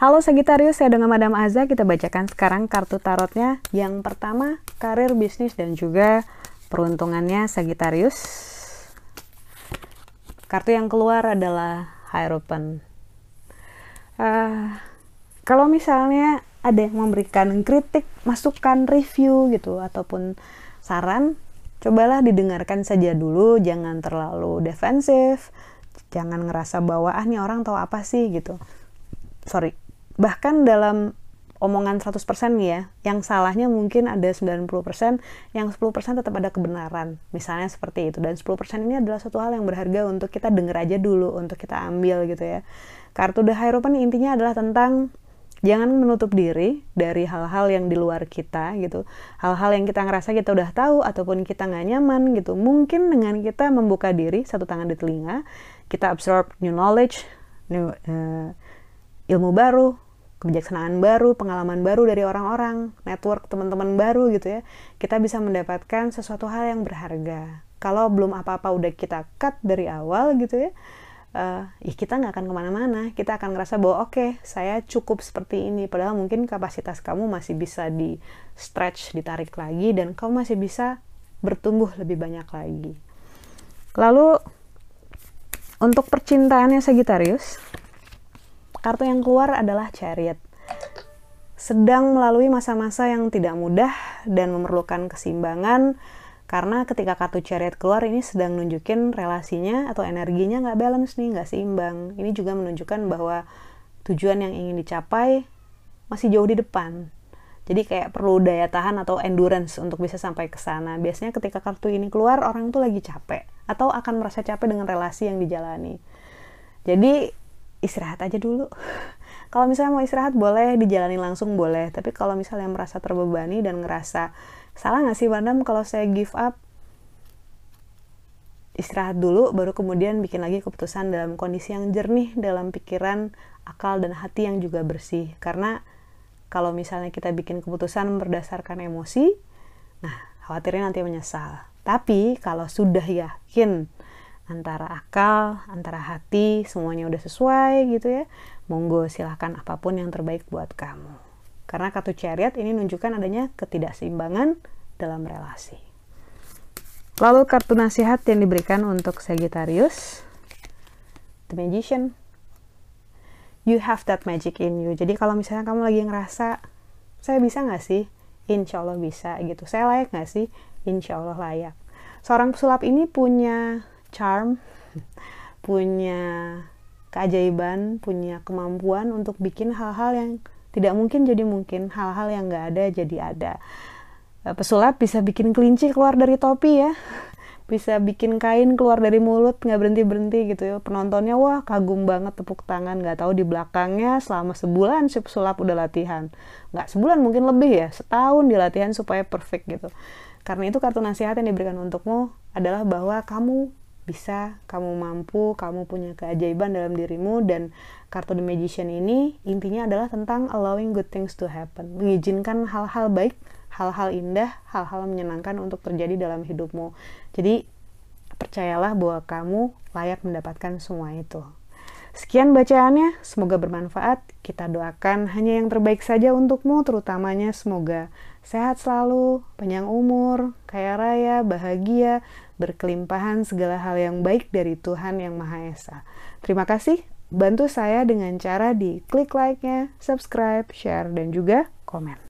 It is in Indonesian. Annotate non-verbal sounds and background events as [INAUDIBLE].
Halo Sagitarius, saya dengan Madam Aza. Kita bacakan sekarang kartu tarotnya. Yang pertama, karir, bisnis, dan juga peruntungannya Sagitarius. Kartu yang keluar adalah Hierophant. Uh, kalau misalnya ada yang memberikan kritik, masukan, review gitu, ataupun saran, cobalah didengarkan saja dulu, jangan terlalu defensif, jangan ngerasa bahwa ah nih orang tahu apa sih gitu. Sorry, bahkan dalam omongan 100% nih ya, yang salahnya mungkin ada 90%, yang 10% tetap ada kebenaran. Misalnya seperti itu. Dan 10% ini adalah suatu hal yang berharga untuk kita denger aja dulu, untuk kita ambil gitu ya. Kartu The Hierophant intinya adalah tentang jangan menutup diri dari hal-hal yang di luar kita gitu. Hal-hal yang kita ngerasa kita udah tahu ataupun kita nggak nyaman gitu. Mungkin dengan kita membuka diri, satu tangan di telinga, kita absorb new knowledge, new, uh, ilmu baru, kebijaksanaan baru, pengalaman baru dari orang-orang, network teman-teman baru gitu ya, kita bisa mendapatkan sesuatu hal yang berharga. Kalau belum apa-apa udah kita cut dari awal gitu ya, uh, ya kita nggak akan ke mana-mana. Kita akan ngerasa bahwa oke, okay, saya cukup seperti ini. Padahal mungkin kapasitas kamu masih bisa di stretch, ditarik lagi, dan kamu masih bisa bertumbuh lebih banyak lagi. Lalu untuk percintaannya Sagittarius, Kartu yang keluar adalah Chariot. Sedang melalui masa-masa yang tidak mudah dan memerlukan keseimbangan karena ketika kartu Chariot keluar ini sedang nunjukin relasinya atau energinya nggak balance nih, nggak seimbang. Ini juga menunjukkan bahwa tujuan yang ingin dicapai masih jauh di depan. Jadi kayak perlu daya tahan atau endurance untuk bisa sampai ke sana. Biasanya ketika kartu ini keluar, orang tuh lagi capek atau akan merasa capek dengan relasi yang dijalani. Jadi istirahat aja dulu [LAUGHS] kalau misalnya mau istirahat boleh dijalani langsung boleh tapi kalau misalnya merasa terbebani dan ngerasa salah nggak sih Bandam kalau saya give up istirahat dulu baru kemudian bikin lagi keputusan dalam kondisi yang jernih dalam pikiran akal dan hati yang juga bersih karena kalau misalnya kita bikin keputusan berdasarkan emosi nah khawatirnya nanti menyesal tapi kalau sudah yakin antara akal, antara hati, semuanya udah sesuai gitu ya. Monggo silahkan apa pun yang terbaik buat kamu. Karena kartu chariot ini menunjukkan adanya ketidakseimbangan dalam relasi. Lalu kartu nasihat yang diberikan untuk Sagittarius, The Magician. You have that magic in you. Jadi kalau misalnya kamu lagi ngerasa, saya bisa nggak sih? Insya Allah bisa gitu. Saya layak nggak sih? Insya Allah layak. Seorang pesulap ini punya charm, [LAUGHS] punya keajaiban, punya kemampuan untuk bikin hal-hal yang tidak mungkin jadi mungkin, hal-hal yang nggak ada jadi ada. Eh, pesulap bisa bikin kelinci keluar dari topi ya, [LAUGHS] bisa bikin kain keluar dari mulut nggak berhenti berhenti gitu ya. Penontonnya wah kagum banget tepuk tangan, nggak tahu di belakangnya selama sebulan si pesulap udah latihan, nggak sebulan mungkin lebih ya, setahun di latihan supaya perfect gitu. Karena itu kartu nasihat yang diberikan untukmu adalah bahwa kamu bisa, kamu mampu, kamu punya keajaiban dalam dirimu dan kartu The Magician ini intinya adalah tentang allowing good things to happen, mengizinkan hal-hal baik, hal-hal indah, hal-hal menyenangkan untuk terjadi dalam hidupmu. Jadi percayalah bahwa kamu layak mendapatkan semua itu. Sekian bacaannya, semoga bermanfaat. Kita doakan hanya yang terbaik saja untukmu, terutamanya semoga sehat selalu, panjang umur, kaya raya, bahagia, berkelimpahan segala hal yang baik dari Tuhan Yang Maha Esa. Terima kasih, bantu saya dengan cara di klik like-nya, subscribe, share, dan juga komen.